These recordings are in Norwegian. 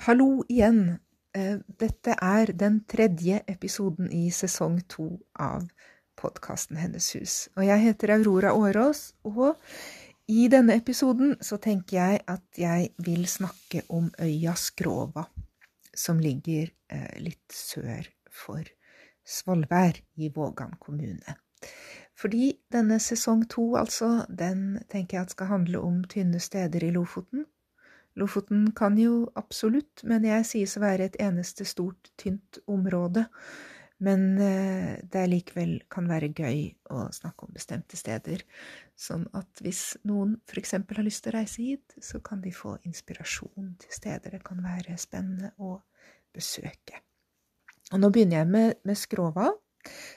Hallo igjen. Eh, Dette er den tredje episoden i sesong to av podkasten Hennes hus. Og jeg heter Aurora Årås, og i denne episoden så tenker jeg at jeg vil snakke om øya Skrova, som ligger eh, litt sør for Svolvær i Vågan kommune. Fordi denne sesong to, altså, den tenker jeg at skal handle om tynne steder i Lofoten. Lofoten kan jo absolutt, men jeg sies å være et eneste stort, tynt område. Men eh, det likevel kan være gøy å snakke om bestemte steder. Sånn at hvis noen f.eks. har lyst til å reise hit, så kan de få inspirasjon til steder det kan være spennende å besøke. Og nå begynner jeg med, med Skrova,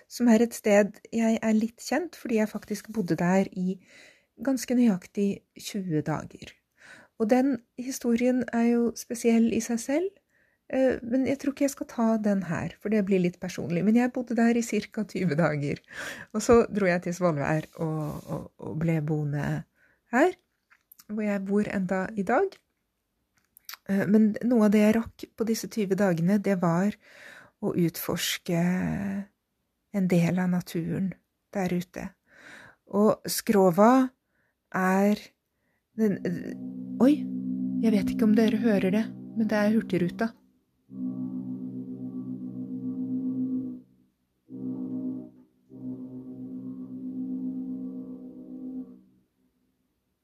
som er et sted jeg er litt kjent fordi jeg faktisk bodde der i ganske nøyaktig 20 dager. Og den historien er jo spesiell i seg selv, eh, men jeg tror ikke jeg skal ta den her, for det blir litt personlig. Men jeg bodde der i ca. 20 dager. Og så dro jeg til Svolvær og, og, og ble boende her, hvor jeg bor enda i dag. Eh, Men noe av det jeg rakk på disse 20 dagene, det var å utforske en del av naturen der ute. Og Skrova er den Oi, jeg vet ikke om dere hører det, men det er Hurtigruta.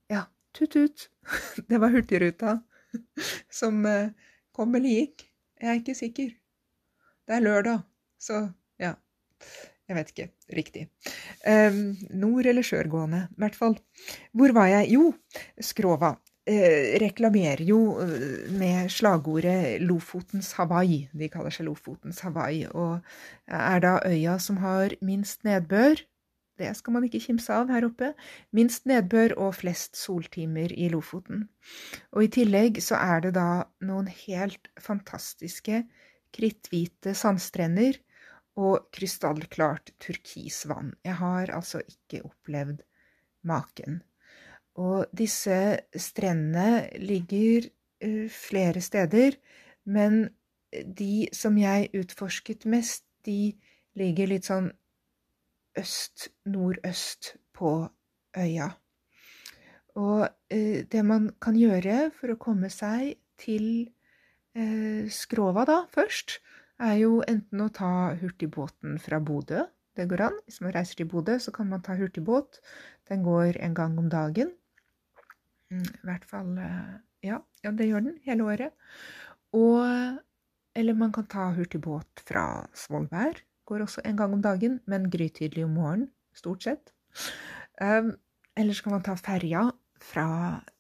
Ja, tut-tut. Det var Hurtigruta som eh, kom eller gikk. Jeg er ikke sikker. Det er lørdag, så ja. Jeg vet ikke riktig. Um, nord- eller sørgående, i hvert fall. Hvor var jeg? Jo, Skrova. Eh, reklamerer jo eh, med slagordet 'Lofotens Hawaii'. De kaller seg Lofotens Hawaii, og er da øya som har minst nedbør. Det skal man ikke kimse av her oppe. Minst nedbør og flest soltimer i Lofoten. Og i tillegg så er det da noen helt fantastiske kritthvite sandstrender og krystallklart turkisvann. Jeg har altså ikke opplevd maken. Og disse strendene ligger uh, flere steder, men de som jeg utforsket mest, de ligger litt sånn øst-nordøst på øya. Og uh, det man kan gjøre for å komme seg til uh, Skrova da, først, er jo enten å ta hurtigbåten fra Bodø. Det går an. Hvis man reiser til Bodø, så kan man ta hurtigbåt. Den går en gang om dagen. I hvert fall ja, ja, det gjør den hele året. Og Eller man kan ta hurtigbåt fra Svolvær. Går også en gang om dagen, men grytidlig om morgenen, stort sett. Um, eller så kan man ta ferja fra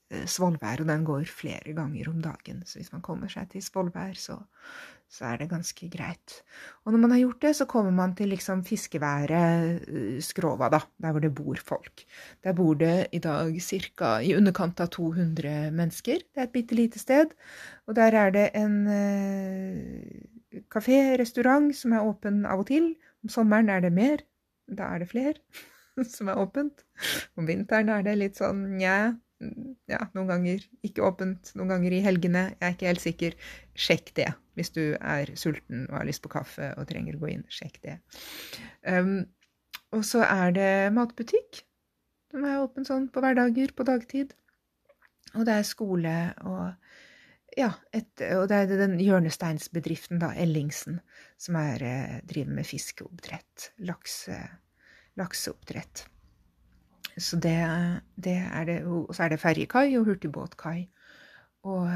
Svolvær, og den går flere ganger om dagen. Så hvis man kommer seg til Svolvær, så, så, er det ganske greit. Og når man har gjort det, så kommer man til liksom fiskeværet Skrova, da, der hvor det bor folk. Der bor det i dag ca. i underkant av 200 mennesker. Det er et bitte lite sted. Og der er det en eh, kafé, restaurant, som er åpen av og til. Om sommeren er det mer. Da er det flere som er åpent. Om vinteren er det litt sånn nja ja, noen ganger ikke åpent, noen ganger i helgene. Jeg er ikke helt sikker. Sjekk det hvis du er sulten og har lyst på kaffe og trenger å gå inn. Sjekk det. Um, og så er det matbutikk. Den er åpen sånn på hverdager på dagtid. Og det er skole og ja, et, og det er den hjørnesteinsbedriften, da, Ellingsen, som er, driver med fiskeoppdrett. Lakse, lakseoppdrett. Så det, det, er det. Og så er det ferjekai og hurtigbåtkai. Og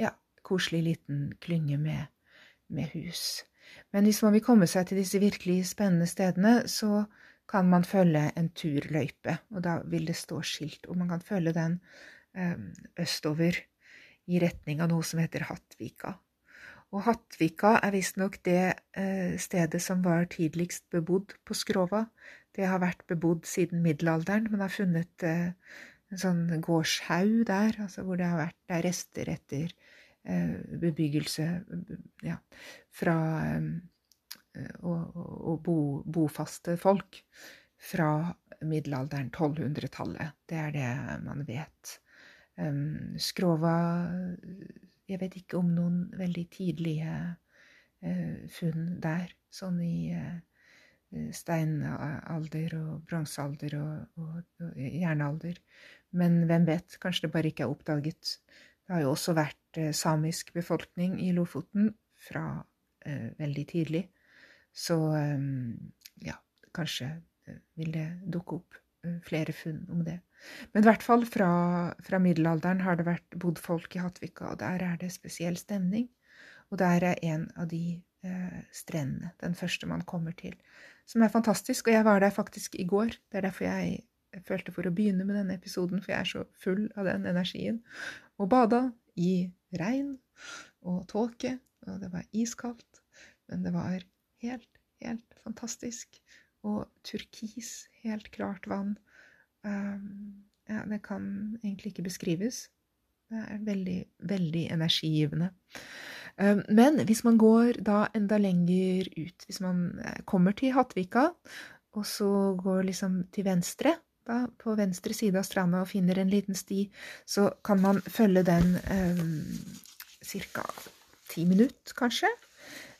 ja, koselig liten klynge med, med hus. Men hvis man vil komme seg til disse virkelig spennende stedene, så kan man følge en turløype, og da vil det stå skilt, og man kan følge den um, østover i retning av noe som heter Hattvika. Og Hattvika er visstnok det uh, stedet som var tidligst bebodd på Skrova. Det har vært bebodd siden middelalderen. Man har funnet uh, en sånn gårdshaug der, altså hvor det har vært rester etter uh, bebyggelse ja, fra og, og bo, bofaste folk fra middelalderen, 1200-tallet. Det er det man vet. Skrova Jeg vet ikke om noen veldig tidlige uh, funn der, sånn i uh, steinalder og bronsealder og, og, og, jernalder. Men hvem vet, kanskje det bare ikke er oppdaget. Det har jo også vært uh, samisk befolkning i Lofoten fra veldig tidlig. Så ja, kanskje vil det dukke opp flere funn om det. Men i hvert fall fra, fra, middelalderen har det vært bodd folk i Hattvika, og der er det spesiell stemning. Og der er en av de eh, strendene, den første man kommer til, som er fantastisk. Og jeg var der faktisk i går. Det er derfor jeg følte for å begynne med denne episoden, for jeg er så full av den energien. Og bada i regn og tåke, og det var iskaldt, men det var helt, helt fantastisk. Og turkis, helt klart vann. Um, ja, det kan egentlig ikke beskrives. Det er veldig, veldig energigivende. Um, men hvis man går da enda lenger ut, hvis man eh, kommer til Hattvika, og så går liksom til venstre, da, på venstre side av stranda og finner en liten sti, så kan man følge den um, ca. ti minutter, kanskje.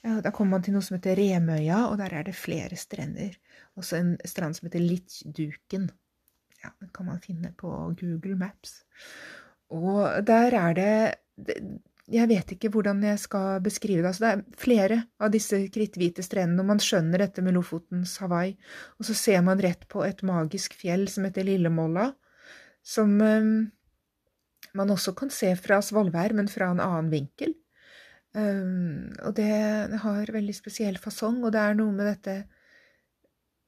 Da kommer man til noe som heter Remøya, og der er det flere strender. Også en strand som heter Litduken. Ja, den kan man finne på Google Maps. Og der er det Jeg vet ikke hvordan jeg skal beskrive det. Altså, det er flere av disse kritthvite strendene, og man skjønner dette med Lofotens Hawaii. Og så ser man rett på et magisk fjell som heter Lillemolla, som um, man også kan se fra Svolvær, men fra en annen vinkel. Um, og det har veldig spesiell fasong, og det er noe med dette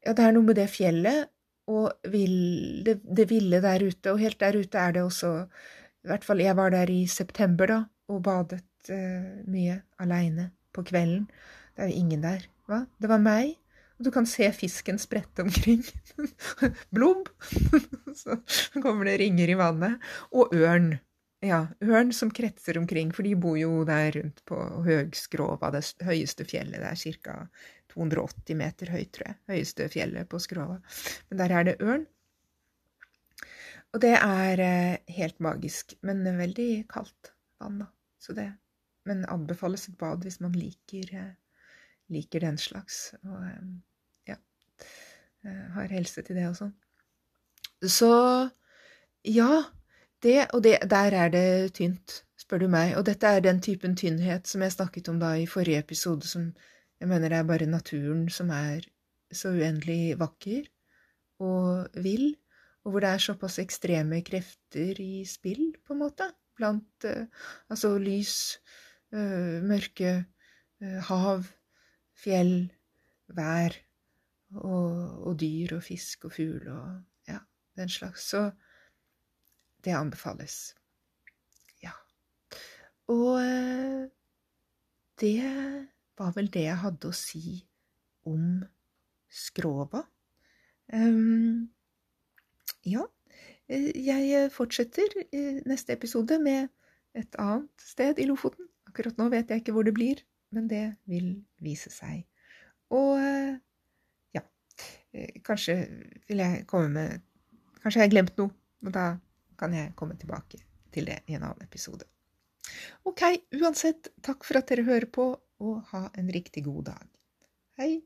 Ja, det er noe med det fjellet og vil, det, det, ville der ute. Og helt der ute er det også I hvert fall jeg var der i september, da, og badet eh, mye aleine på kvelden. Det er jo ingen der. Hva? Det var meg. Og du kan se fisken sprette omkring. Blobb! Så kommer det ringer i vannet. Og ørn. Ja, ørn som kretser omkring, for de bor jo der rundt på Høgskrova, det høyeste fjellet. Det er ca. 280 meter høyt, tror jeg. Høyeste fjellet på Skrova. Men der er det ørn. Og det er eh, helt magisk, men veldig kaldt vann, da. Så det Men anbefales et bad hvis man liker, eh, liker den slags. Og eh, ja Har helse til det og sånn. Så ja. Det, og det, der er det tynt, spør du meg. Og dette er den typen tynnhet som jeg snakket om da i forrige episode, som jeg mener det er bare naturen som er så uendelig vakker og vill, og hvor det er såpass ekstreme krefter i spill, på en måte, blant uh, altså lys, uh, mørke, uh, hav, fjell, vær og, og, dyr og fisk og fugl og ja, den slags. Så det anbefales. Ja. Og det var vel det jeg hadde å si om skrova. Um, ja, eh, jeg fortsetter i neste episode med et annet sted i Lofoten. Akkurat nå vet jeg ikke hvor det blir, men det vil vise seg. Og eh, ja, eh, kanskje vil jeg komme med Kanskje jeg har glemt noe, og da kan jeg komme tilbake til det i en annen episode. Ok, uansett, takk for at dere hører på, og ha en riktig god dag. Hei!